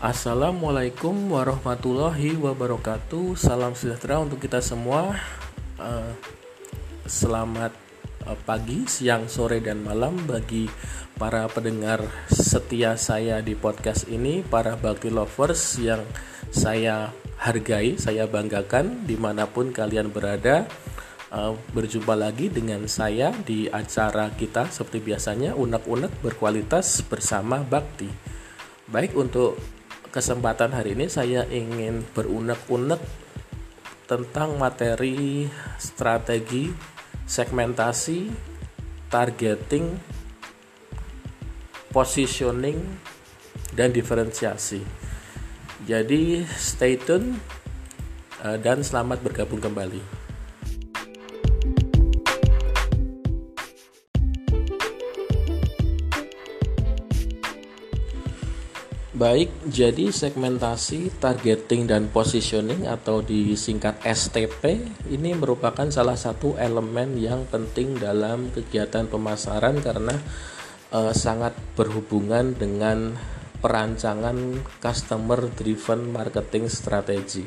Assalamualaikum warahmatullahi wabarakatuh. Salam sejahtera untuk kita semua. Uh, selamat uh, pagi, siang, sore, dan malam bagi para pendengar setia saya di podcast ini, para bakti lovers yang saya hargai, saya banggakan di mana pun kalian berada. Uh, berjumpa lagi dengan saya di acara kita seperti biasanya unek-unek berkualitas bersama Bakti. Baik untuk kesempatan hari ini saya ingin berunek-unek tentang materi strategi segmentasi, targeting, positioning, dan diferensiasi. Jadi stay tune eh, dan selamat bergabung kembali. Baik, jadi segmentasi, targeting, dan positioning atau disingkat STP ini merupakan salah satu elemen yang penting dalam kegiatan pemasaran karena uh, sangat berhubungan dengan perancangan customer driven marketing strategy.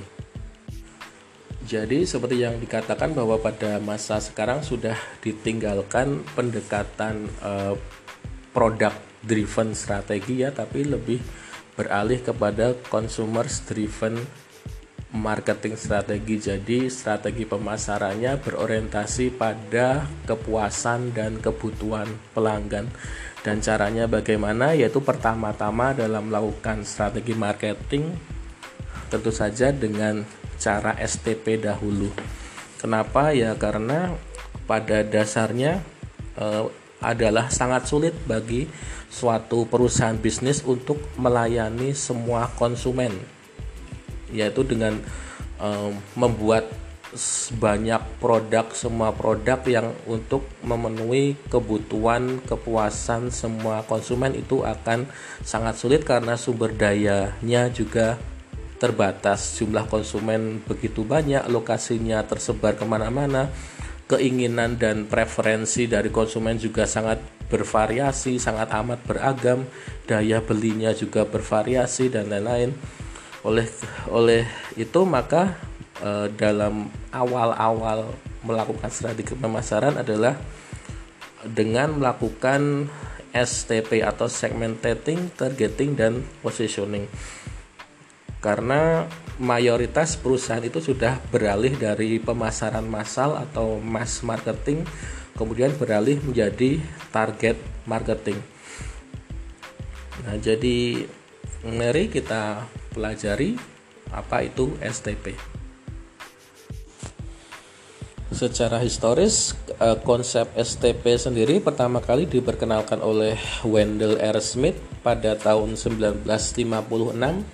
Jadi seperti yang dikatakan bahwa pada masa sekarang sudah ditinggalkan pendekatan uh, product driven strategi ya, tapi lebih beralih kepada consumer driven marketing strategi. Jadi strategi pemasarannya berorientasi pada kepuasan dan kebutuhan pelanggan. Dan caranya bagaimana? Yaitu pertama-tama dalam melakukan strategi marketing tentu saja dengan cara STP dahulu. Kenapa? Ya karena pada dasarnya eh, adalah sangat sulit bagi suatu perusahaan bisnis untuk melayani semua konsumen yaitu dengan um, membuat banyak produk semua produk yang untuk memenuhi kebutuhan kepuasan semua konsumen itu akan sangat sulit karena sumber dayanya juga terbatas. Jumlah konsumen begitu banyak lokasinya tersebar ke mana-mana keinginan dan preferensi dari konsumen juga sangat bervariasi, sangat amat beragam, daya belinya juga bervariasi dan lain-lain. Oleh oleh itu maka e, dalam awal-awal melakukan strategi pemasaran adalah dengan melakukan STP atau segmenting, targeting dan positioning karena mayoritas perusahaan itu sudah beralih dari pemasaran massal atau mass marketing kemudian beralih menjadi target marketing. Nah, jadi mari kita pelajari apa itu STP. Secara historis, eh, konsep STP sendiri pertama kali diperkenalkan oleh Wendell R. Smith pada tahun 1956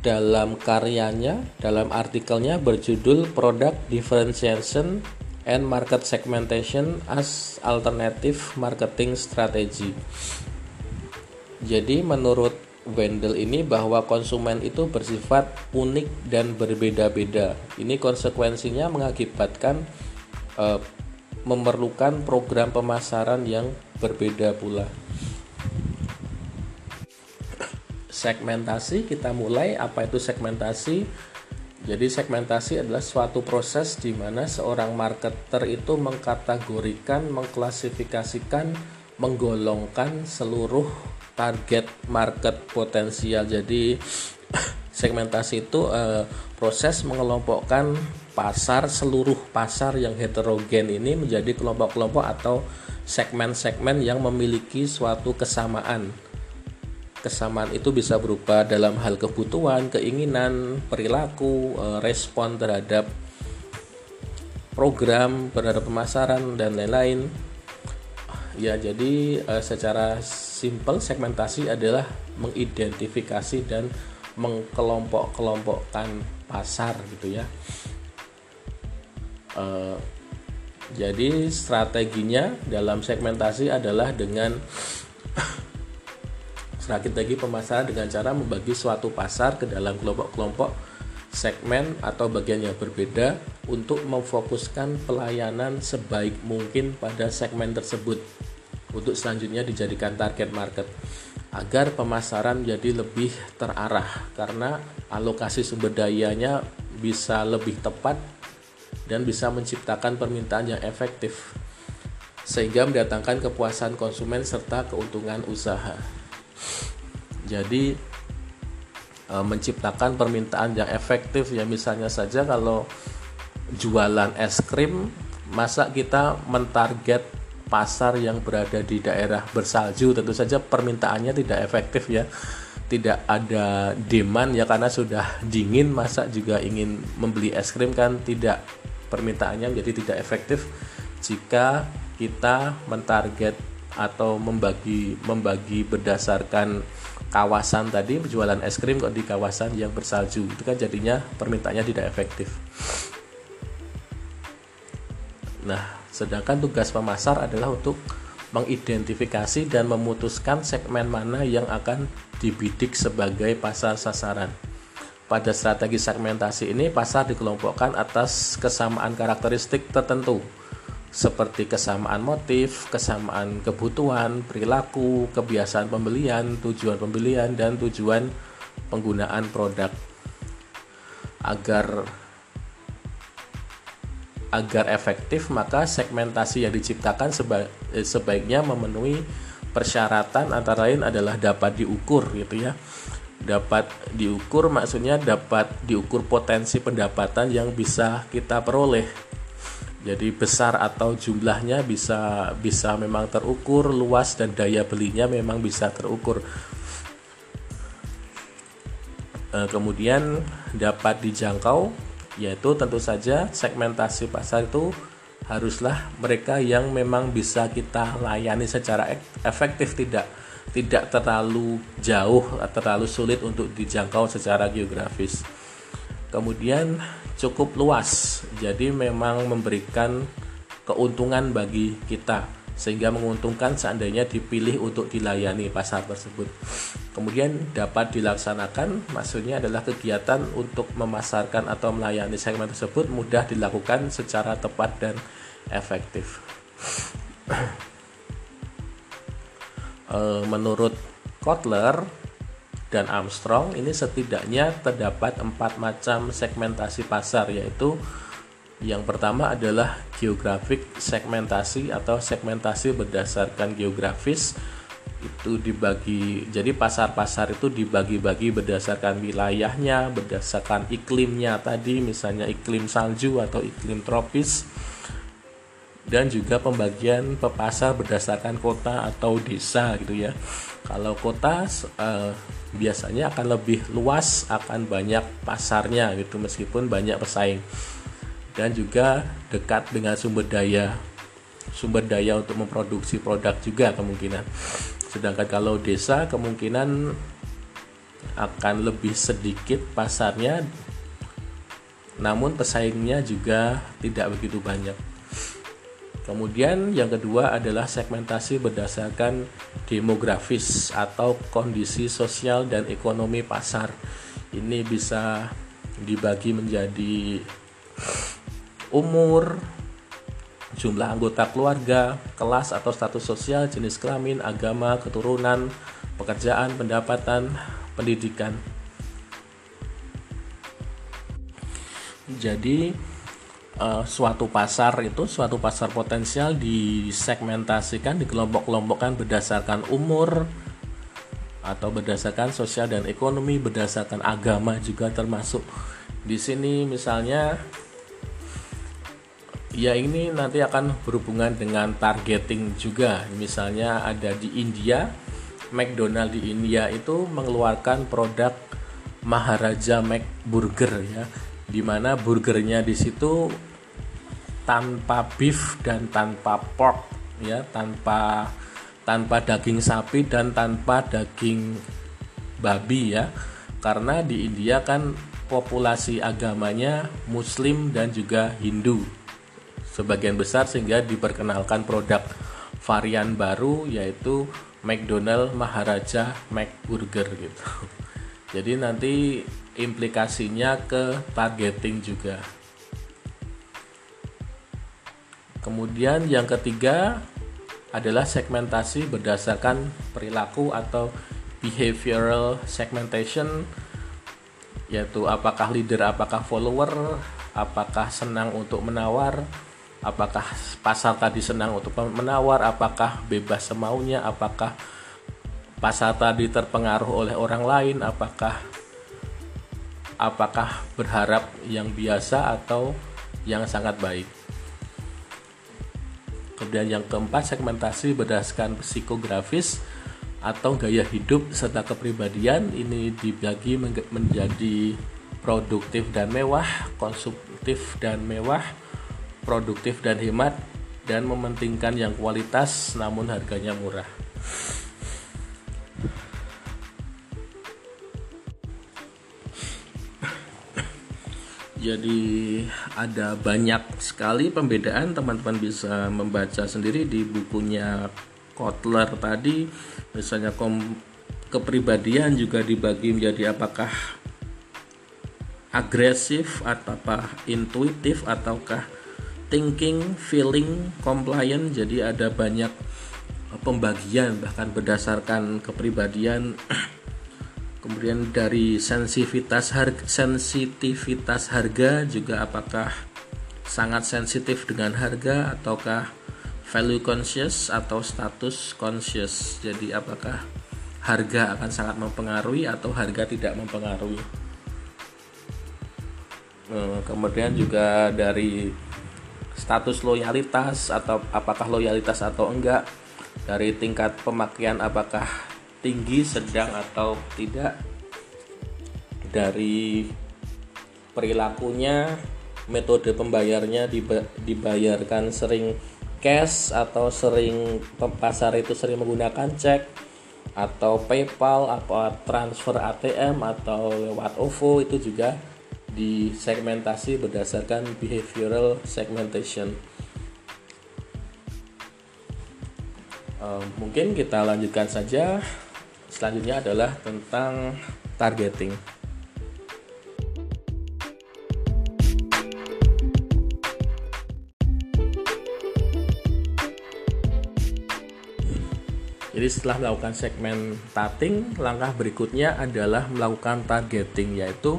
dalam karyanya, dalam artikelnya berjudul Product Differentiation and Market Segmentation as Alternative Marketing Strategy. Jadi menurut Wendell ini bahwa konsumen itu bersifat unik dan berbeda-beda. Ini konsekuensinya mengakibatkan uh, memerlukan program pemasaran yang berbeda pula segmentasi kita mulai apa itu segmentasi jadi segmentasi adalah suatu proses di mana seorang marketer itu mengkategorikan, mengklasifikasikan, menggolongkan seluruh target market potensial. Jadi segmentasi itu eh, proses mengelompokkan pasar seluruh pasar yang heterogen ini menjadi kelompok-kelompok atau segmen-segmen yang memiliki suatu kesamaan kesamaan itu bisa berupa dalam hal kebutuhan, keinginan, perilaku, eh, respon terhadap program, terhadap pemasaran dan lain-lain. Ya, jadi eh, secara simpel segmentasi adalah mengidentifikasi dan mengkelompok-kelompokkan pasar gitu ya. Uh, jadi strateginya dalam segmentasi adalah dengan strategi pemasaran dengan cara membagi suatu pasar ke dalam kelompok-kelompok segmen atau bagian yang berbeda untuk memfokuskan pelayanan sebaik mungkin pada segmen tersebut untuk selanjutnya dijadikan target market. agar pemasaran jadi lebih terarah karena alokasi sumber dayanya bisa lebih tepat dan bisa menciptakan permintaan yang efektif sehingga mendatangkan kepuasan konsumen serta keuntungan usaha. Jadi e, menciptakan permintaan yang efektif ya misalnya saja kalau jualan es krim masa kita mentarget pasar yang berada di daerah bersalju? Tentu saja permintaannya tidak efektif ya. Tidak ada demand ya karena sudah dingin masa juga ingin membeli es krim kan tidak permintaannya menjadi tidak efektif. Jika kita mentarget atau membagi membagi berdasarkan kawasan tadi penjualan es krim kok di kawasan yang bersalju itu kan jadinya permintaannya tidak efektif. Nah, Sedangkan tugas pemasar adalah untuk mengidentifikasi dan memutuskan segmen mana yang akan dibidik sebagai pasar sasaran. Pada strategi segmentasi ini, pasar dikelompokkan atas kesamaan karakteristik tertentu, seperti kesamaan motif, kesamaan kebutuhan, perilaku, kebiasaan pembelian, tujuan pembelian, dan tujuan penggunaan produk. Agar agar efektif maka segmentasi yang diciptakan seba eh, sebaiknya memenuhi persyaratan antara lain adalah dapat diukur gitu ya dapat diukur maksudnya dapat diukur potensi pendapatan yang bisa kita peroleh jadi besar atau jumlahnya bisa bisa memang terukur luas dan daya belinya memang bisa terukur eh, kemudian dapat dijangkau yaitu tentu saja segmentasi pasar itu haruslah mereka yang memang bisa kita layani secara efektif tidak tidak terlalu jauh atau terlalu sulit untuk dijangkau secara geografis. Kemudian cukup luas, jadi memang memberikan keuntungan bagi kita sehingga menguntungkan seandainya dipilih untuk dilayani pasar tersebut. Kemudian dapat dilaksanakan, maksudnya adalah kegiatan untuk memasarkan atau melayani segmen tersebut mudah dilakukan secara tepat dan efektif. Eh, menurut Kotler dan Armstrong, ini setidaknya terdapat empat macam segmentasi pasar, yaitu yang pertama adalah geografik segmentasi atau segmentasi berdasarkan geografis itu dibagi jadi pasar-pasar itu dibagi-bagi berdasarkan wilayahnya, berdasarkan iklimnya tadi misalnya iklim salju atau iklim tropis dan juga pembagian pepasar berdasarkan kota atau desa gitu ya. Kalau kota eh, biasanya akan lebih luas, akan banyak pasarnya gitu meskipun banyak pesaing. Dan juga dekat dengan sumber daya sumber daya untuk memproduksi produk juga kemungkinan. Sedangkan kalau desa kemungkinan akan lebih sedikit pasarnya namun pesaingnya juga tidak begitu banyak Kemudian yang kedua adalah segmentasi berdasarkan demografis atau kondisi sosial dan ekonomi pasar. Ini bisa dibagi menjadi umur, jumlah anggota keluarga, kelas atau status sosial, jenis kelamin, agama, keturunan, pekerjaan, pendapatan, pendidikan. Jadi uh, suatu pasar itu suatu pasar potensial disegmentasikan, dikelompok-kelompokkan berdasarkan umur atau berdasarkan sosial dan ekonomi, berdasarkan agama juga termasuk. Di sini misalnya ya ini nanti akan berhubungan dengan targeting juga misalnya ada di India McDonald di India itu mengeluarkan produk Maharaja Mac Burger ya di mana burgernya di situ tanpa beef dan tanpa pork ya tanpa tanpa daging sapi dan tanpa daging babi ya karena di India kan populasi agamanya Muslim dan juga Hindu sebagian besar sehingga diperkenalkan produk varian baru yaitu McDonald Maharaja McBurger gitu. Jadi nanti implikasinya ke targeting juga. Kemudian yang ketiga adalah segmentasi berdasarkan perilaku atau behavioral segmentation yaitu apakah leader, apakah follower, apakah senang untuk menawar, apakah pasar tadi senang untuk menawar, apakah bebas semaunya, apakah pasar tadi terpengaruh oleh orang lain, apakah apakah berharap yang biasa atau yang sangat baik. Kemudian yang keempat segmentasi berdasarkan psikografis atau gaya hidup serta kepribadian ini dibagi menjadi produktif dan mewah, konsumtif dan mewah, produktif dan hemat, dan mementingkan yang kualitas namun harganya murah. Jadi ada banyak sekali pembedaan. Teman-teman bisa membaca sendiri di bukunya Kotler tadi. Misalnya kom kepribadian juga dibagi menjadi apakah agresif atau apa intuitif ataukah thinking, feeling, compliant. Jadi ada banyak pembagian bahkan berdasarkan kepribadian kemudian dari sensitivitas harga, sensitivitas harga juga apakah sangat sensitif dengan harga ataukah value conscious atau status conscious. Jadi apakah harga akan sangat mempengaruhi atau harga tidak mempengaruhi. Eh, kemudian juga dari status loyalitas atau apakah loyalitas atau enggak dari tingkat pemakaian apakah tinggi, sedang atau tidak dari perilakunya metode pembayarnya dibayarkan sering cash atau sering pasar itu sering menggunakan cek atau PayPal atau transfer ATM atau lewat OVO itu juga disegmentasi berdasarkan behavioral segmentation. Uh, mungkin kita lanjutkan saja. Selanjutnya adalah tentang targeting. Jadi setelah melakukan segmentating, langkah berikutnya adalah melakukan targeting yaitu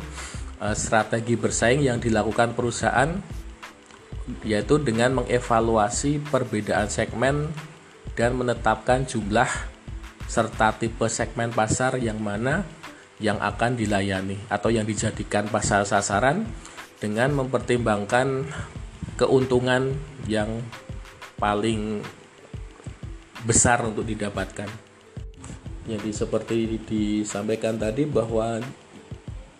uh, strategi bersaing yang dilakukan perusahaan yaitu dengan mengevaluasi perbedaan segmen dan menetapkan jumlah serta tipe segmen pasar yang mana yang akan dilayani atau yang dijadikan pasar sasaran dengan mempertimbangkan keuntungan yang paling besar untuk didapatkan. Jadi seperti disampaikan tadi bahwa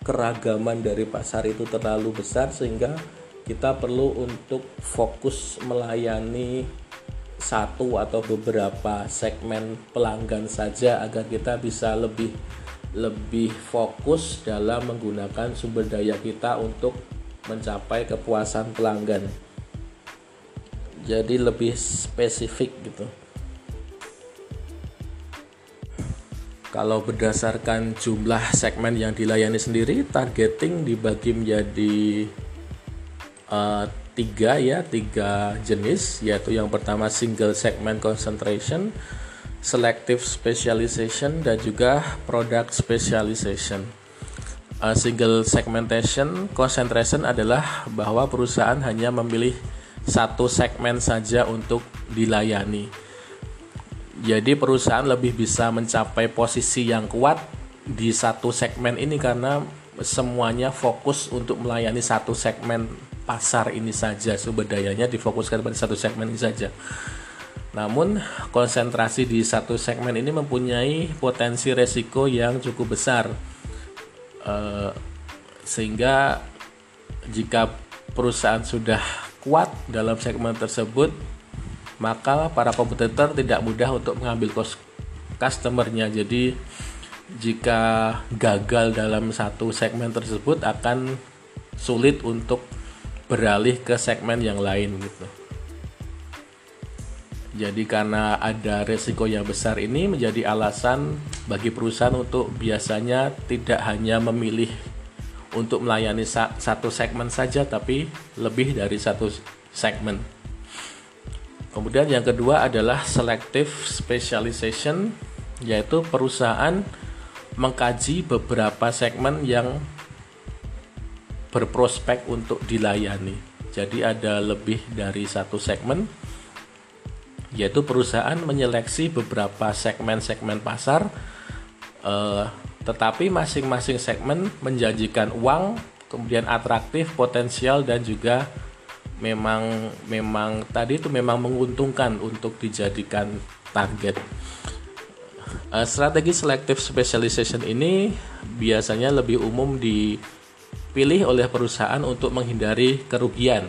keragaman dari pasar itu terlalu besar sehingga kita perlu untuk fokus melayani satu atau beberapa segmen pelanggan saja agar kita bisa lebih lebih fokus dalam menggunakan sumber daya kita untuk mencapai kepuasan pelanggan. Jadi lebih spesifik gitu. Kalau berdasarkan jumlah segmen yang dilayani sendiri, targeting dibagi menjadi uh, tiga ya, tiga jenis, yaitu yang pertama single segment concentration, selective specialization, dan juga product specialization. Uh, single segmentation concentration adalah bahwa perusahaan hanya memilih satu segmen saja untuk dilayani jadi perusahaan lebih bisa mencapai posisi yang kuat di satu segmen ini karena semuanya fokus untuk melayani satu segmen pasar ini saja sumber dayanya difokuskan pada satu segmen ini saja. Namun konsentrasi di satu segmen ini mempunyai potensi resiko yang cukup besar uh, sehingga jika perusahaan sudah kuat dalam segmen tersebut maka para kompetitor tidak mudah untuk mengambil customernya jadi jika gagal dalam satu segmen tersebut akan sulit untuk beralih ke segmen yang lain gitu jadi karena ada resiko yang besar ini menjadi alasan bagi perusahaan untuk biasanya tidak hanya memilih untuk melayani satu segmen saja tapi lebih dari satu segmen. Kemudian yang kedua adalah selective specialization yaitu perusahaan mengkaji beberapa segmen yang berprospek untuk dilayani. Jadi ada lebih dari satu segmen yaitu perusahaan menyeleksi beberapa segmen-segmen pasar eh, tetapi masing-masing segmen menjanjikan uang kemudian atraktif, potensial dan juga memang memang tadi itu memang menguntungkan untuk dijadikan target. Uh, strategi selective specialization ini biasanya lebih umum dipilih oleh perusahaan untuk menghindari kerugian.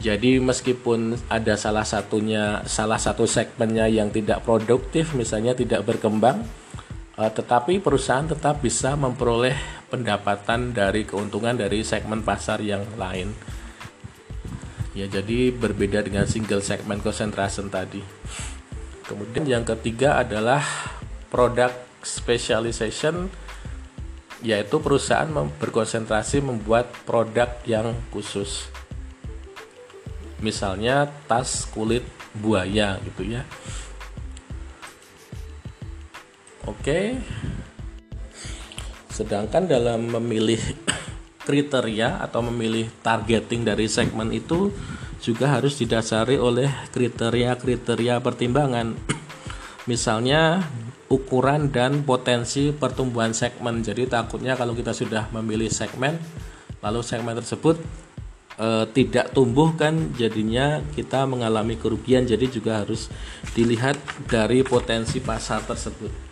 Jadi meskipun ada salah satunya salah satu segmennya yang tidak produktif misalnya tidak berkembang uh, tetapi perusahaan tetap bisa memperoleh pendapatan dari keuntungan dari segmen pasar yang lain. Ya, jadi berbeda dengan single segment concentration tadi. Kemudian yang ketiga adalah product specialization yaitu perusahaan berkonsentrasi membuat produk yang khusus. Misalnya tas kulit buaya gitu ya. Oke. Sedangkan dalam memilih kriteria atau memilih targeting dari segmen itu juga harus didasari oleh kriteria-kriteria pertimbangan. Misalnya ukuran dan potensi pertumbuhan segmen. Jadi takutnya kalau kita sudah memilih segmen lalu segmen tersebut e, tidak tumbuh kan jadinya kita mengalami kerugian. Jadi juga harus dilihat dari potensi pasar tersebut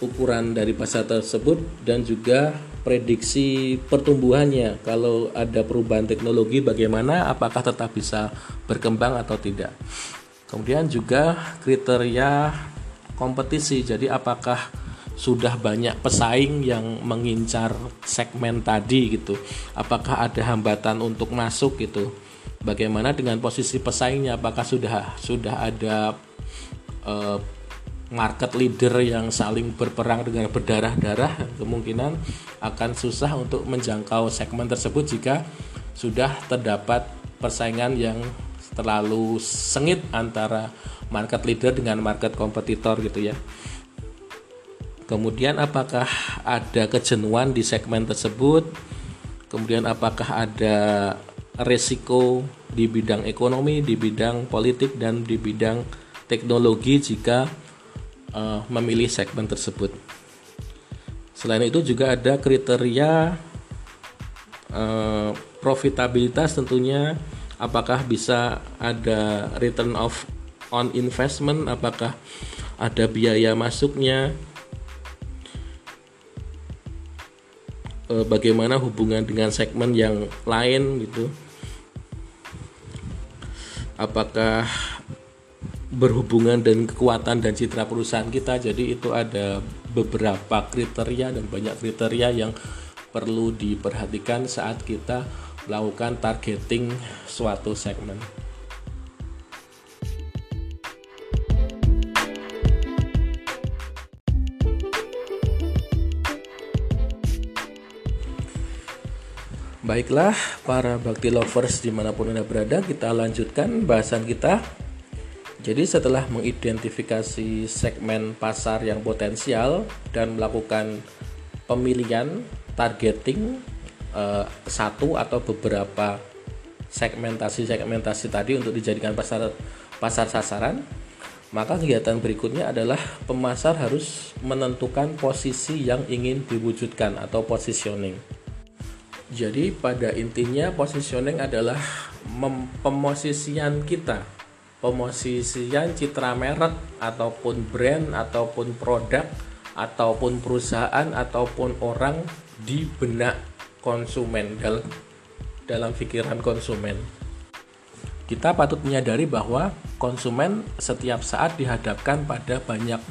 ukuran dari pasar tersebut dan juga prediksi pertumbuhannya kalau ada perubahan teknologi bagaimana apakah tetap bisa berkembang atau tidak kemudian juga kriteria kompetisi. Jadi apakah sudah banyak pesaing yang mengincar segmen tadi gitu? Apakah ada hambatan untuk masuk gitu? Bagaimana dengan posisi pesaingnya? Apakah sudah sudah ada uh, market leader yang saling berperang dengan berdarah-darah? Kemungkinan akan susah untuk menjangkau segmen tersebut jika sudah terdapat persaingan yang terlalu sengit antara market leader dengan market kompetitor gitu ya. Kemudian apakah ada kejenuhan di segmen tersebut? Kemudian apakah ada resiko di bidang ekonomi, di bidang politik dan di bidang teknologi jika uh, memilih segmen tersebut. Selain itu juga ada kriteria uh, profitabilitas tentunya apakah bisa ada return of on investment, apakah ada biaya masuknya, uh, bagaimana hubungan dengan segmen yang lain gitu. Apakah berhubungan dengan kekuatan dan citra perusahaan kita. Jadi itu ada beberapa kriteria dan banyak kriteria yang perlu diperhatikan saat kita melakukan targeting suatu segmen. Baiklah para bakti lovers di mana pun Anda berada kita lanjutkan bahasan kita jadi setelah mengidentifikasi segmen pasar yang potensial dan melakukan pemilihan targeting eh, satu atau beberapa segmentasi-segmentasi tadi untuk dijadikan pasar pasar sasaran, maka kegiatan berikutnya adalah pemasar harus menentukan posisi yang ingin diwujudkan atau positioning. Jadi pada intinya positioning adalah pemosisian kita pemosisian citra merek ataupun brand ataupun produk ataupun perusahaan ataupun orang di benak konsumen dalam dalam pikiran konsumen. Kita patut menyadari bahwa konsumen setiap saat dihadapkan pada banyak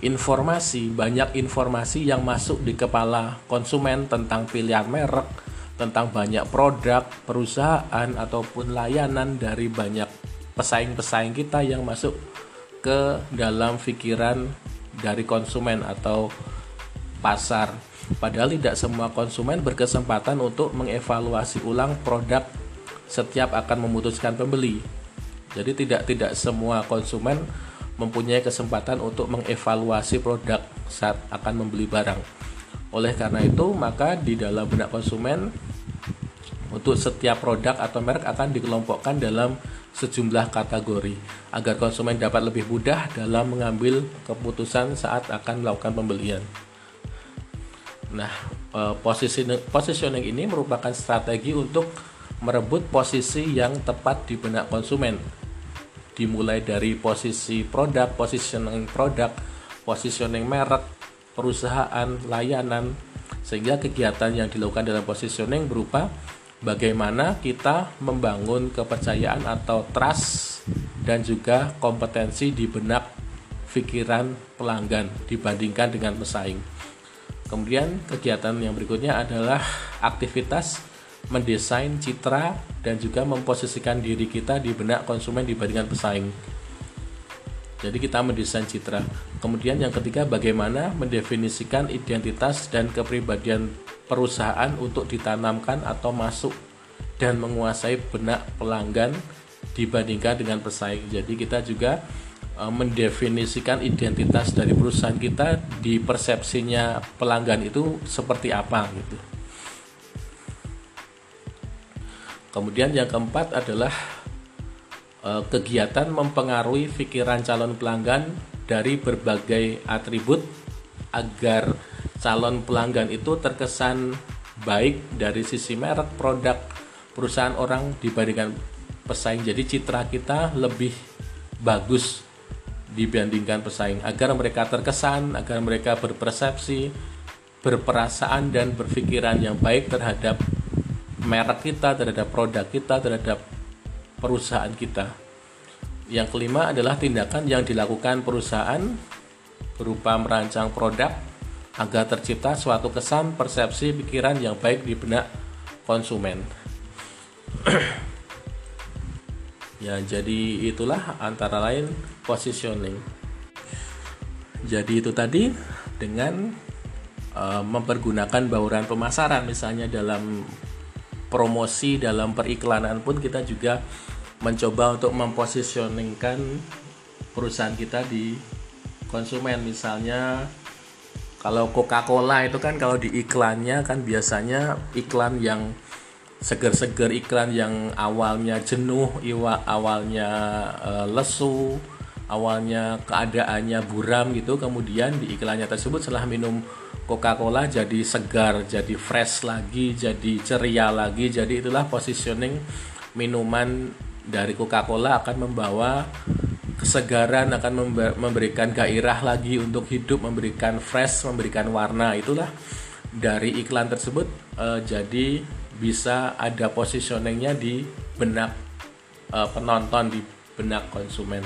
informasi, banyak informasi yang masuk di kepala konsumen tentang pilihan merek, tentang banyak produk, perusahaan ataupun layanan dari banyak pesaing-pesaing kita yang masuk ke dalam pikiran dari konsumen atau pasar. Padahal tidak semua konsumen berkesempatan untuk mengevaluasi ulang produk setiap akan memutuskan pembeli. Jadi tidak tidak semua konsumen mempunyai kesempatan untuk mengevaluasi produk saat akan membeli barang. Oleh karena itu, maka di dalam benak konsumen untuk setiap produk atau merek akan dikelompokkan dalam sejumlah kategori agar konsumen dapat lebih mudah dalam mengambil keputusan saat akan melakukan pembelian. Nah, eh, posisi positioning ini merupakan strategi untuk merebut posisi yang tepat di benak konsumen. Dimulai dari posisi produk, positioning produk, positioning merek, perusahaan, layanan, sehingga kegiatan yang dilakukan dalam positioning berupa bagaimana kita membangun kepercayaan atau trust dan juga kompetensi di benak pikiran pelanggan dibandingkan dengan pesaing. Kemudian kegiatan yang berikutnya adalah aktivitas mendesain citra dan juga memposisikan diri kita di benak konsumen dibandingkan pesaing. Jadi kita mendesain citra. Kemudian yang ketiga bagaimana mendefinisikan identitas dan kepribadian perusahaan untuk ditanamkan atau masuk dan menguasai benak pelanggan dibandingkan dengan pesaing. Jadi kita juga mendefinisikan identitas dari perusahaan kita di persepsinya pelanggan itu seperti apa gitu. Kemudian yang keempat adalah Eh, kegiatan mempengaruhi pikiran calon pelanggan dari berbagai atribut agar calon pelanggan itu terkesan baik dari sisi merek, produk, perusahaan orang dibandingkan pesaing. Jadi citra kita lebih bagus dibandingkan pesaing agar mereka terkesan, agar mereka berpersepsi, berperasaan dan berpikiran yang baik terhadap merek kita, terhadap produk kita, terhadap perusahaan kita. Yang kelima adalah tindakan yang dilakukan perusahaan berupa merancang produk agar tercipta suatu kesan, persepsi, pikiran yang baik di benak konsumen. ya, jadi itulah antara lain positioning. Jadi itu tadi dengan uh, mempergunakan bauran pemasaran misalnya dalam promosi dalam periklanan pun kita juga mencoba untuk mempositioningkan perusahaan kita di konsumen misalnya kalau Coca-Cola itu kan kalau di iklannya kan biasanya iklan yang seger-seger iklan yang awalnya jenuh, iwa awalnya e, lesu, awalnya keadaannya buram gitu, kemudian di iklannya tersebut setelah minum Coca-Cola jadi segar, jadi fresh lagi, jadi ceria lagi. Jadi itulah positioning minuman dari Coca-Cola akan membawa kesegaran, akan memberikan gairah lagi untuk hidup, memberikan fresh, memberikan warna. Itulah dari iklan tersebut uh, jadi bisa ada positioningnya di benak uh, penonton, di benak konsumen.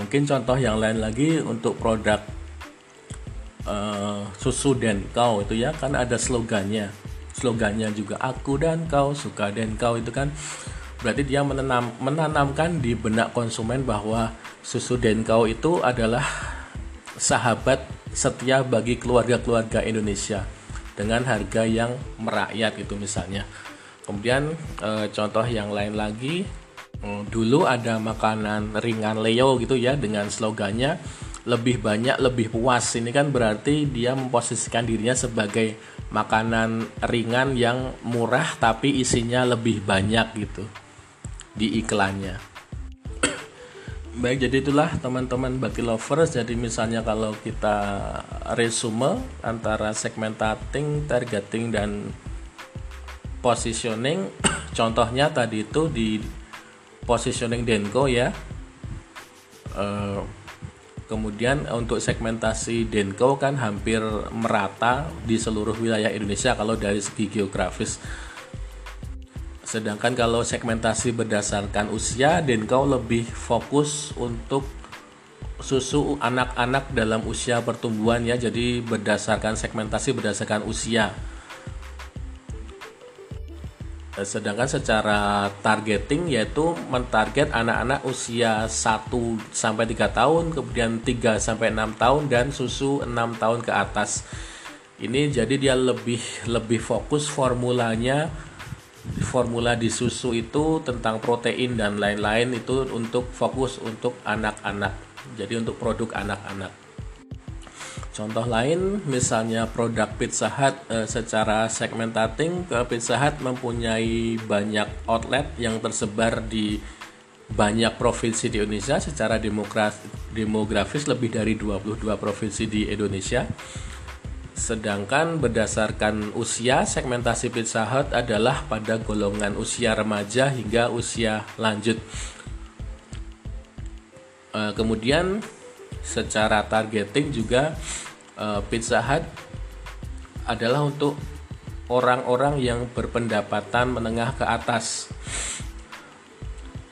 Mungkin contoh yang lain lagi untuk produk uh, susu dan kau itu ya kan ada slogannya. Slogannya juga aku dan kau suka dan kau itu kan. Berarti dia menanam menanamkan di benak konsumen bahwa susu dan kau itu adalah sahabat setia bagi keluarga-keluarga Indonesia dengan harga yang merakyat itu misalnya. Kemudian e, contoh yang lain lagi e, dulu ada makanan ringan Leo gitu ya dengan slogannya lebih banyak lebih puas. Ini kan berarti dia memposisikan dirinya sebagai makanan ringan yang murah tapi isinya lebih banyak gitu di iklannya baik jadi itulah teman-teman bagi lovers jadi misalnya kalau kita resume antara segmentating targeting dan positioning contohnya tadi itu di positioning Denko ya uh, Kemudian untuk segmentasi Denko kan hampir merata di seluruh wilayah Indonesia kalau dari segi geografis. Sedangkan kalau segmentasi berdasarkan usia, Denko lebih fokus untuk susu anak-anak dalam usia pertumbuhan ya. Jadi berdasarkan segmentasi berdasarkan usia. Sedangkan secara targeting yaitu mentarget anak-anak usia 1 sampai 3 tahun, kemudian 3 sampai 6 tahun dan susu 6 tahun ke atas. Ini jadi dia lebih lebih fokus formulanya formula di susu itu tentang protein dan lain-lain itu untuk fokus untuk anak-anak. Jadi untuk produk anak-anak. Contoh lain misalnya produk Pizza Hut e, secara segmentating Pizza Hut mempunyai banyak outlet yang tersebar di banyak provinsi di Indonesia secara demografis lebih dari 22 provinsi di Indonesia Sedangkan berdasarkan usia, segmentasi Pizza Hut adalah pada golongan usia remaja hingga usia lanjut. E, kemudian secara targeting juga e, Pizza Hut adalah untuk orang-orang yang berpendapatan menengah ke atas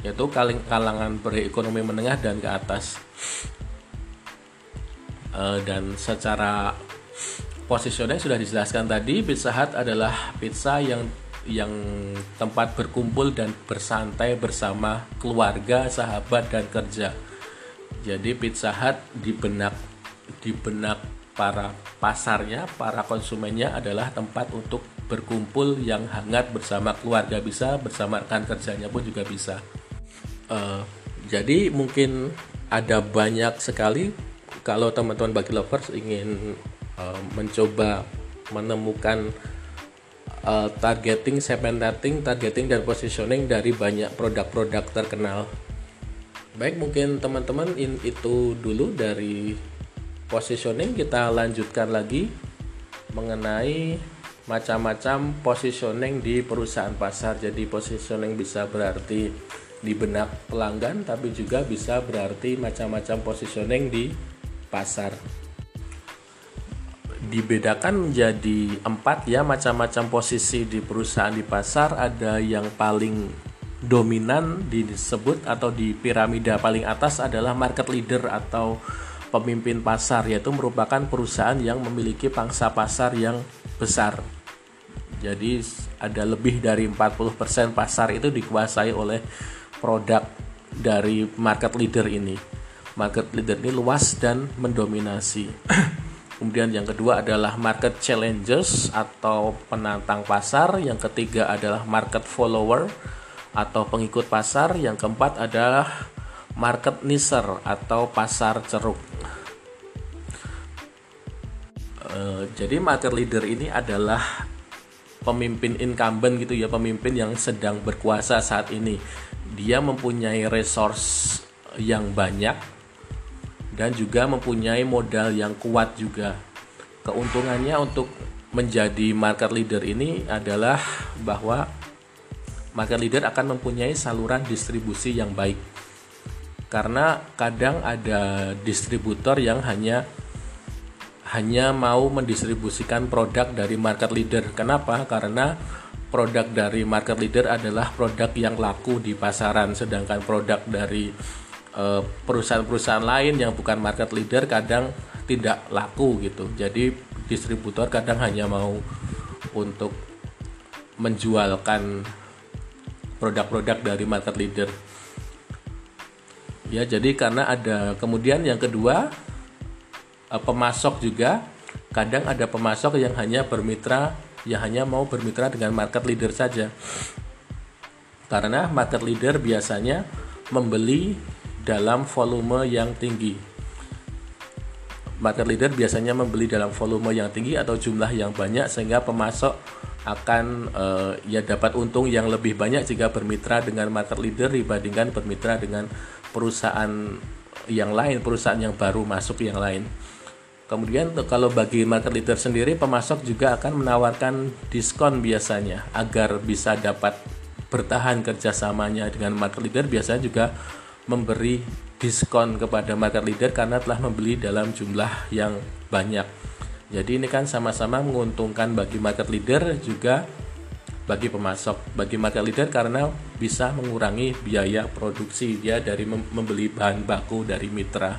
yaitu kalangan berekonomi menengah dan ke atas e, dan secara positioning sudah dijelaskan tadi Pizza Hut adalah pizza yang yang tempat berkumpul dan bersantai bersama keluarga, sahabat dan kerja. Jadi Pizza Hut di benak di benak para pasarnya, para konsumennya adalah tempat untuk berkumpul yang hangat bersama keluarga bisa, bersama rekan kerjanya pun juga bisa. Uh, jadi mungkin ada banyak sekali kalau teman-teman bagi lovers ingin uh, mencoba menemukan uh, targeting, segmenting, targeting dan positioning dari banyak produk-produk terkenal. Baik, mungkin teman-teman itu dulu dari positioning kita lanjutkan lagi mengenai macam-macam positioning di perusahaan pasar. Jadi positioning bisa berarti di benak pelanggan tapi juga bisa berarti macam-macam positioning di pasar dibedakan menjadi empat ya macam-macam posisi di perusahaan di pasar. Ada yang paling dominan disebut atau di piramida paling atas adalah market leader atau pemimpin pasar yaitu merupakan perusahaan yang memiliki pangsa pasar yang besar. Jadi ada lebih dari 40% pasar itu dikuasai oleh produk dari market leader ini. Market leader ini luas dan mendominasi Kemudian yang kedua adalah market challengers atau penantang pasar. Yang ketiga adalah market follower atau pengikut pasar. Yang keempat adalah market nicher atau pasar ceruk. E, jadi market leader ini adalah pemimpin incumbent gitu ya, pemimpin yang sedang berkuasa saat ini. Dia mempunyai resource yang banyak dan juga mempunyai modal yang kuat juga. Keuntungannya untuk menjadi market leader ini adalah bahwa market leader akan mempunyai saluran distribusi yang baik. Karena kadang ada distributor yang hanya hanya mau mendistribusikan produk dari market leader. Kenapa? Karena produk dari market leader adalah produk yang laku di pasaran sedangkan produk dari perusahaan-perusahaan lain yang bukan market leader kadang tidak laku gitu. Jadi distributor kadang hanya mau untuk menjualkan produk-produk dari market leader. Ya, jadi karena ada kemudian yang kedua eh, pemasok juga kadang ada pemasok yang hanya bermitra yang hanya mau bermitra dengan market leader saja. Karena market leader biasanya membeli dalam volume yang tinggi. Market leader biasanya membeli dalam volume yang tinggi atau jumlah yang banyak sehingga pemasok akan uh, ya dapat untung yang lebih banyak jika bermitra dengan market leader dibandingkan bermitra dengan perusahaan yang lain, perusahaan yang baru masuk yang lain. Kemudian kalau bagi market leader sendiri pemasok juga akan menawarkan diskon biasanya agar bisa dapat bertahan kerjasamanya dengan market leader biasanya juga memberi diskon kepada market leader karena telah membeli dalam jumlah yang banyak. Jadi ini kan sama-sama menguntungkan bagi market leader juga bagi pemasok. Bagi market leader karena bisa mengurangi biaya produksi dia dari membeli bahan baku dari mitra.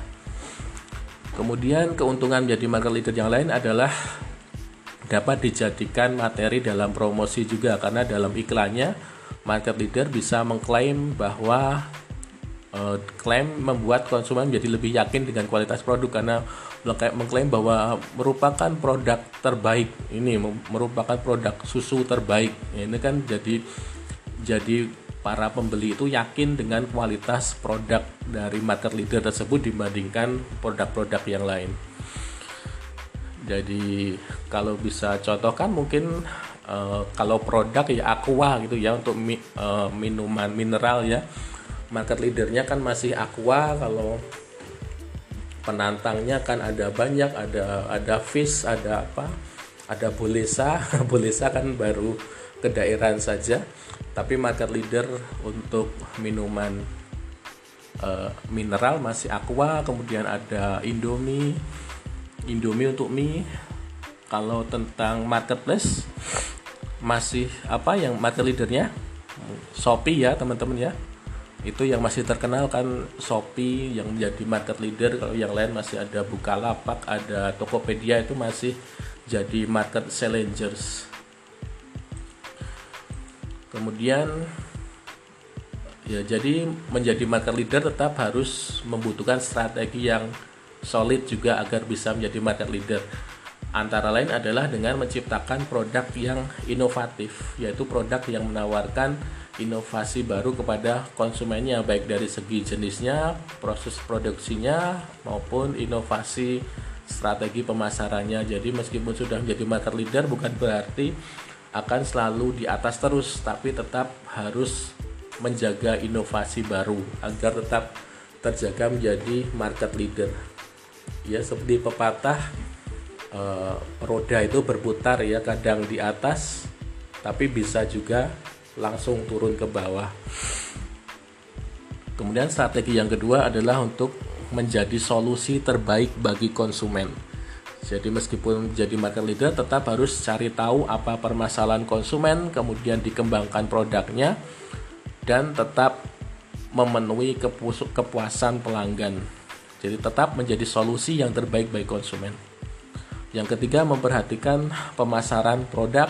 Kemudian keuntungan menjadi market leader yang lain adalah dapat dijadikan materi dalam promosi juga karena dalam iklannya market leader bisa mengklaim bahwa uh, klaim membuat konsumen menjadi lebih yakin dengan kualitas produk karena mengklaim bahwa merupakan produk terbaik. Ini merupakan produk susu terbaik. Ini kan jadi jadi para pembeli itu yakin dengan kualitas produk dari market leader tersebut dibandingkan produk-produk yang lain. Jadi kalau bisa contohkan mungkin uh, kalau produk ya aqua gitu ya untuk mi, uh, minuman mineral ya market leadernya kan masih Aqua kalau penantangnya kan ada banyak ada ada fish ada apa ada bolesa. Bolesa kan baru ke daerah saja. Tapi market leader untuk minuman uh, mineral masih Aqua kemudian ada Indomie Indomie untuk mie. Kalau tentang marketplace masih apa yang market leadernya? Shopee ya teman-teman ya itu yang masih terkenal kan Shopee yang menjadi market leader. Kalau yang lain masih ada Bukalapak ada Tokopedia itu masih jadi market challengers. Kemudian ya jadi menjadi market leader tetap harus membutuhkan strategi yang solid juga agar bisa menjadi market leader. Antara lain adalah dengan menciptakan produk yang inovatif yaitu produk yang menawarkan inovasi baru kepada konsumennya baik dari segi jenisnya, proses produksinya maupun inovasi strategi pemasarannya. Jadi meskipun sudah menjadi market leader bukan berarti akan selalu di atas terus, tapi tetap harus menjaga inovasi baru agar tetap terjaga menjadi market leader. Ya seperti pepatah eh, roda itu berputar ya kadang di atas tapi bisa juga langsung turun ke bawah. Kemudian strategi yang kedua adalah untuk menjadi solusi terbaik bagi konsumen. Jadi meskipun jadi market leader tetap harus cari tahu apa permasalahan konsumen, kemudian dikembangkan produknya dan tetap memenuhi kepuasan pelanggan. Jadi tetap menjadi solusi yang terbaik bagi konsumen. Yang ketiga memperhatikan pemasaran produk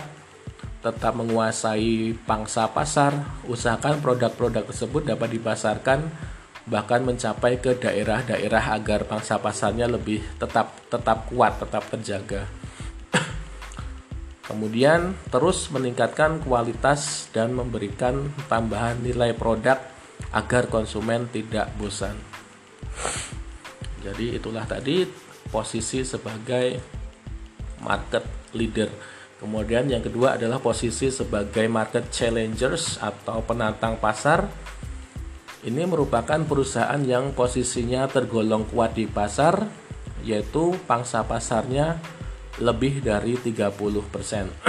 tetap menguasai pangsa pasar, usahakan produk-produk tersebut dapat dipasarkan bahkan mencapai ke daerah-daerah agar pangsa pasarnya lebih tetap tetap kuat, tetap terjaga. Kemudian terus meningkatkan kualitas dan memberikan tambahan nilai produk agar konsumen tidak bosan. Jadi itulah tadi posisi sebagai market leader. Kemudian yang kedua adalah posisi sebagai market challengers atau penantang pasar. Ini merupakan perusahaan yang posisinya tergolong kuat di pasar yaitu pangsa pasarnya lebih dari 30%,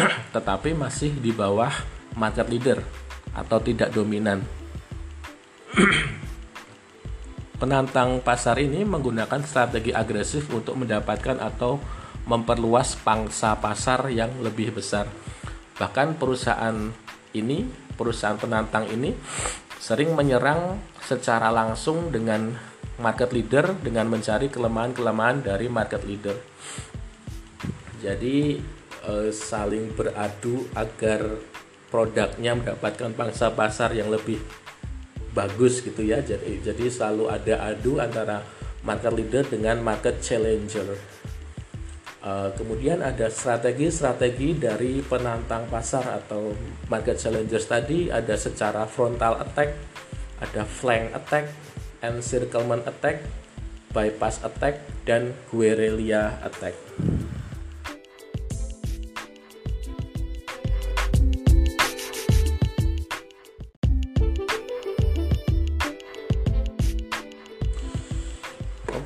tetapi masih di bawah market leader atau tidak dominan. Penantang pasar ini menggunakan strategi agresif untuk mendapatkan atau memperluas pangsa pasar yang lebih besar. Bahkan perusahaan ini, perusahaan penantang ini sering menyerang secara langsung dengan market leader dengan mencari kelemahan-kelemahan dari market leader. Jadi eh, saling beradu agar produknya mendapatkan pangsa pasar yang lebih bagus gitu ya. Jadi jadi selalu ada adu antara market leader dengan market challenger. Uh, kemudian ada strategi-strategi dari penantang pasar atau market challengers tadi ada secara frontal attack, ada flank attack, encirclement attack, bypass attack, dan guerrilla attack.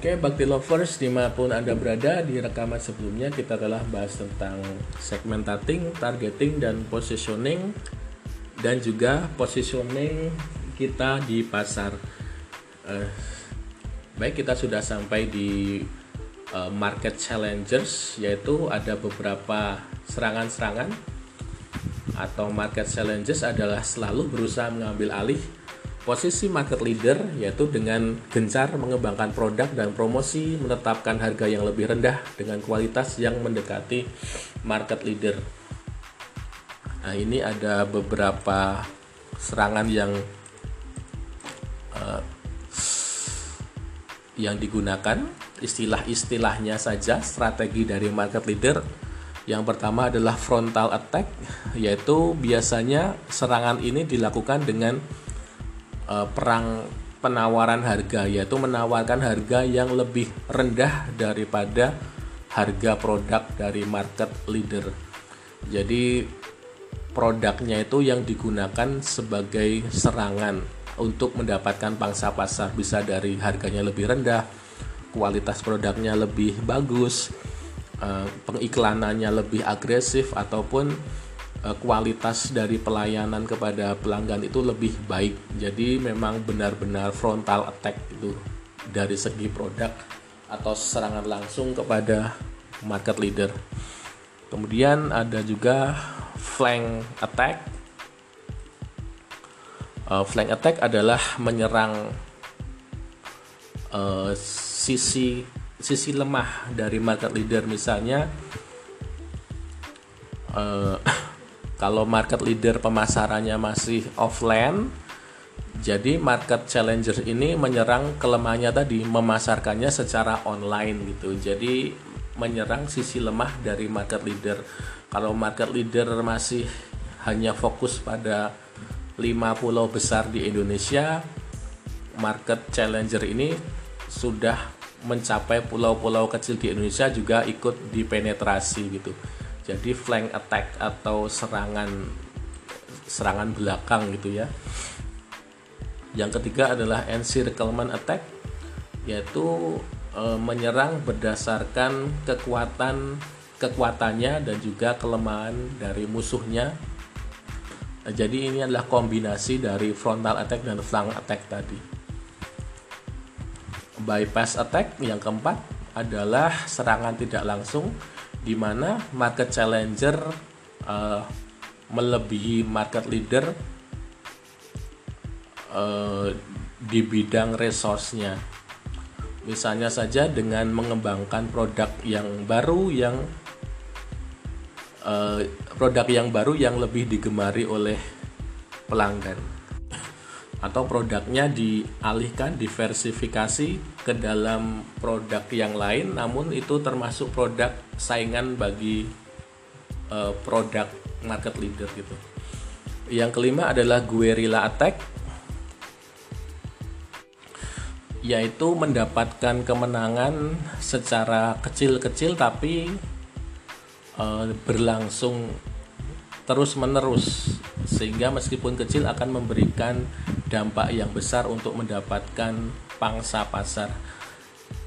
Oke, Bakti Lovers di mana pun Anda berada di rekaman sebelumnya kita telah bahas tentang segmentating, targeting, dan positioning dan juga positioning kita di pasar. Uh, baik, kita sudah sampai di uh, market challengers yaitu ada beberapa serangan-serangan atau market challenges adalah selalu berusaha mengambil alih Posisi market leader yaitu dengan gencar mengembangkan produk dan promosi, menetapkan harga yang lebih rendah dengan kualitas yang mendekati market leader. Nah, ini ada beberapa serangan yang uh, yang digunakan, istilah-istilahnya saja strategi dari market leader. Yang pertama adalah frontal attack, yaitu biasanya serangan ini dilakukan dengan uh, perang penawaran harga, yaitu menawarkan harga yang lebih rendah daripada harga produk dari market leader. Jadi produknya itu yang digunakan sebagai serangan untuk mendapatkan pangsa pasar bisa dari harganya lebih rendah, kualitas produknya lebih bagus, eh, pengiklanannya lebih agresif ataupun kualitas dari pelayanan kepada pelanggan itu lebih baik. Jadi memang benar-benar frontal attack itu dari segi produk atau serangan langsung kepada market leader. Kemudian ada juga flank attack uh, flank attack adalah menyerang uh, sisi sisi lemah dari market leader misalnya uh, kalau market leader pemasarannya masih offline jadi market challenger ini menyerang kelemahannya tadi memasarkannya secara online gitu. Jadi menyerang sisi lemah dari market leader. Kalau market leader masih hanya fokus pada 5 pulau besar di Indonesia market challenger ini sudah mencapai pulau-pulau kecil di Indonesia juga ikut dipenetrasi gitu jadi flank attack atau serangan serangan belakang gitu ya yang ketiga adalah encirclement attack yaitu e, menyerang berdasarkan kekuatan kekuatannya dan juga kelemahan dari musuhnya Nah, jadi ini adalah kombinasi dari frontal attack dan flank attack tadi. Bypass attack yang keempat adalah serangan tidak langsung di mana market challenger uh, melebihi market leader uh, di bidang resource-nya. Misalnya saja dengan mengembangkan produk yang baru yang uh, produk yang baru yang lebih digemari oleh pelanggan atau produknya dialihkan diversifikasi ke dalam produk yang lain namun itu termasuk produk saingan bagi uh, produk market leader gitu. Yang kelima adalah guerrilla attack yaitu mendapatkan kemenangan secara kecil-kecil tapi uh, berlangsung terus menerus sehingga meskipun kecil akan memberikan dampak yang besar untuk mendapatkan pangsa pasar.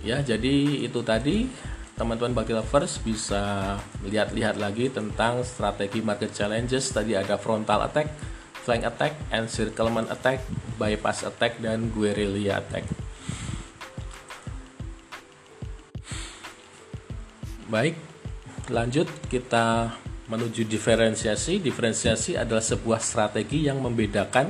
Ya jadi itu tadi teman-teman bagi lovers bisa lihat-lihat lagi tentang strategi market challenges. Tadi ada frontal attack flank attack encirclement attack bypass attack dan guerrilla attack. Baik lanjut kita menuju diferensiasi. Diferensiasi adalah sebuah strategi yang membedakan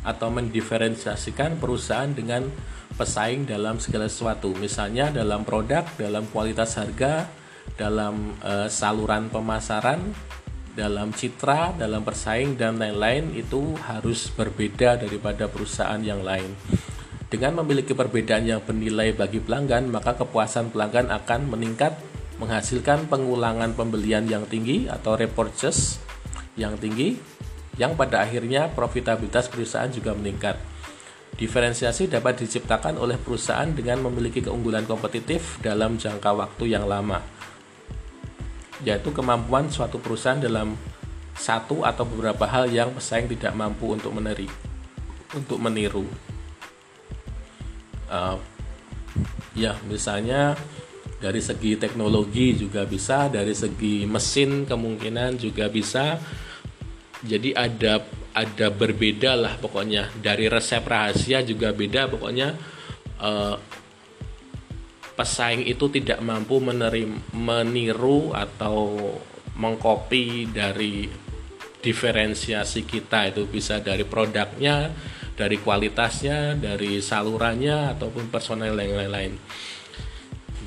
atau mendiferensiasikan perusahaan dengan pesaing dalam segala sesuatu. Misalnya dalam produk, dalam kualitas harga, dalam e, saluran pemasaran, dalam citra, dalam persaing dan lain-lain itu harus berbeda daripada perusahaan yang lain. Dengan memiliki perbedaan yang bernilai bagi pelanggan, maka kepuasan pelanggan akan meningkat menghasilkan pengulangan pembelian yang tinggi atau repurchase yang tinggi yang pada akhirnya profitabilitas perusahaan juga meningkat. Diferensiasi dapat diciptakan oleh perusahaan dengan memiliki keunggulan kompetitif dalam jangka waktu yang lama, yaitu kemampuan suatu perusahaan dalam satu atau beberapa hal yang pesaing tidak mampu untuk meneri, untuk meniru. Uh, ya, misalnya dari segi teknologi juga bisa dari segi mesin kemungkinan juga bisa. Jadi ada ada berbeda lah pokoknya. Dari resep rahasia juga beda pokoknya. Eh, pesaing itu tidak mampu menerim, meniru atau mengcopy dari diferensiasi kita. Itu bisa dari produknya dari kualitasnya dari salurannya ataupun personel yang lain-lain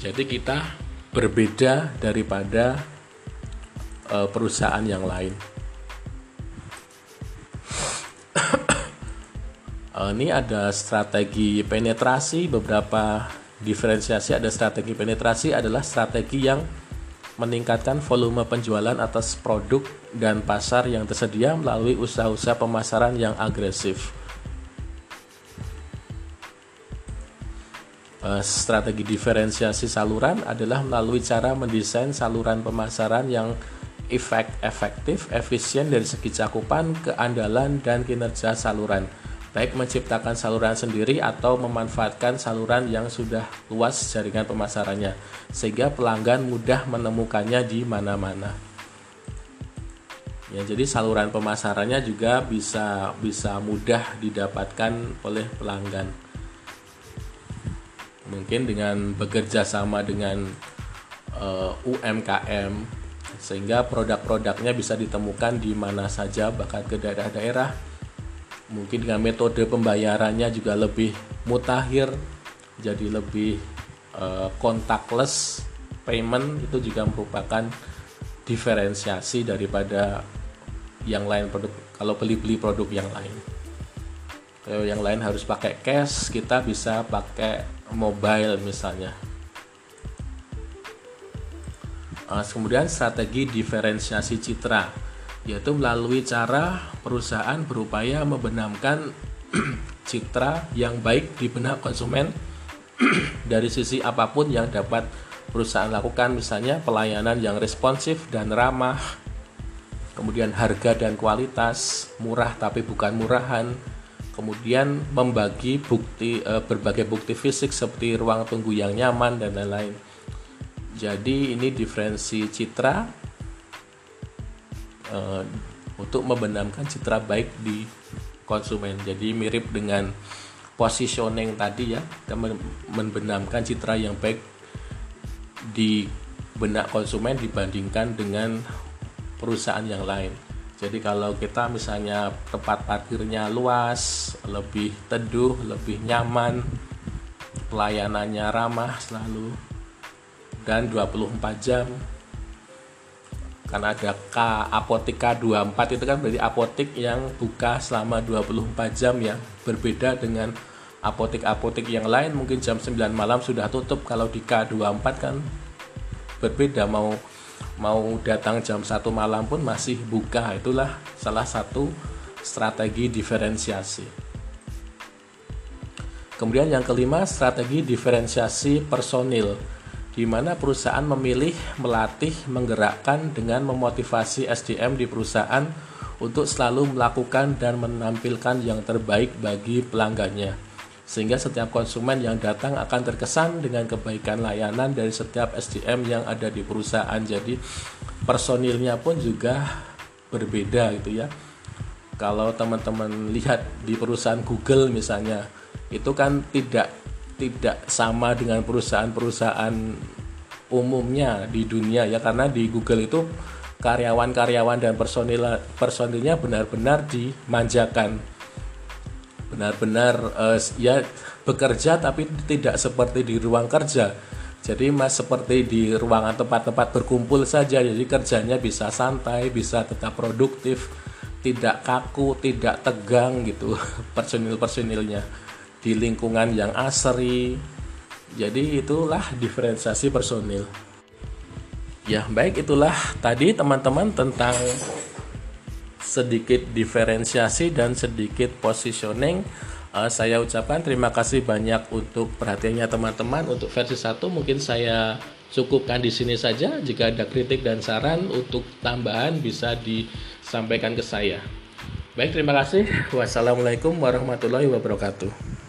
jadi kita berbeda daripada uh, perusahaan yang lain. uh, ini ada strategi penetrasi beberapa diferensiasi ada strategi penetrasi adalah strategi yang meningkatkan volume penjualan atas produk dan pasar yang tersedia melalui usaha-usaha pemasaran yang agresif. Strategi diferensiasi saluran adalah melalui cara mendesain saluran pemasaran yang efek efektif, efisien dari segi cakupan, keandalan, dan kinerja saluran. Baik menciptakan saluran sendiri atau memanfaatkan saluran yang sudah luas jaringan pemasarannya, sehingga pelanggan mudah menemukannya di mana-mana. Ya, jadi saluran pemasarannya juga bisa bisa mudah didapatkan oleh pelanggan mungkin dengan bekerja sama dengan uh, eh, UMKM sehingga produk-produknya bisa ditemukan di mana saja bahkan ke daerah-daerah. Mungkin dengan metode pembayarannya juga lebih mutakhir jadi lebih uh, contactless payment itu juga merupakan diferensiasi daripada yang lain produk kalau beli-beli produk yang lain kalau yang lain harus pakai cash kita bisa pakai mobile misalnya. Uh, kemudian strategi diferensiasi citra yaitu melalui cara perusahaan berupaya membenamkan citra yang baik di benak konsumen dari sisi apa pun yang dapat perusahaan lakukan misalnya pelayanan yang responsif dan ramah kemudian harga dan kualitas murah tapi bukan murahan kemudian membagi bukti e, berbagai bukti fisik seperti ruang tunggu yang nyaman dan lain-lain. Jadi ini diferensi citra e, untuk membenamkan citra baik di konsumen. Jadi mirip dengan positioning tadi ya, kita membenamkan citra yang baik di benak konsumen dibandingkan dengan perusahaan yang lain. Jadi kalau kita misalnya tempat parkirnya luas, lebih teduh, lebih nyaman, pelayanannya ramah selalu dan 24 jam kan ada K apotek K24 itu kan berarti apotek yang buka selama 24 jam ya. Berbeda dengan apotek-apotek yang lain mungkin jam 9 malam sudah tutup. Kalau di K24 kan berbeda mau mau datang jam satu malam pun masih buka. Itulah salah satu strategi diferensiasi. Kemudian yang kelima strategi diferensiasi personil di mana perusahaan memilih melatih menggerakkan dengan memotivasi SDM di perusahaan untuk selalu melakukan dan menampilkan yang terbaik bagi pelanggannya sehingga setiap konsumen yang datang akan terkesan dengan kebaikan layanan dari setiap SDM yang ada di perusahaan. Jadi personilnya pun juga berbeda gitu ya. Kalau teman-teman lihat di perusahaan Google misalnya, itu kan tidak tidak sama dengan perusahaan-perusahaan umumnya di dunia ya karena di Google itu karyawan-karyawan dan personil personilnya benar-benar dimanjakan benar-benar uh, ya bekerja tapi tidak seperti di ruang kerja. Jadi mas seperti di ruangan tempat-tempat berkumpul saja. Jadi kerjanya bisa santai bisa tetap produktif tidak kaku tidak tegang gitu personil-personilnya di lingkungan yang asri. Jadi itulah diferensiasi personil. Ya baik itulah tadi teman-teman tentang sedikit diferensiasi dan sedikit positioning. Uh, saya ucapkan terima kasih banyak untuk perhatiannya teman-teman. Untuk versi 1 mungkin saya cukupkan di sini saja. Jika ada kritik dan saran untuk tambahan bisa disampaikan ke saya. Baik terima kasih. Wassalamualaikum warahmatullahi wabarakatuh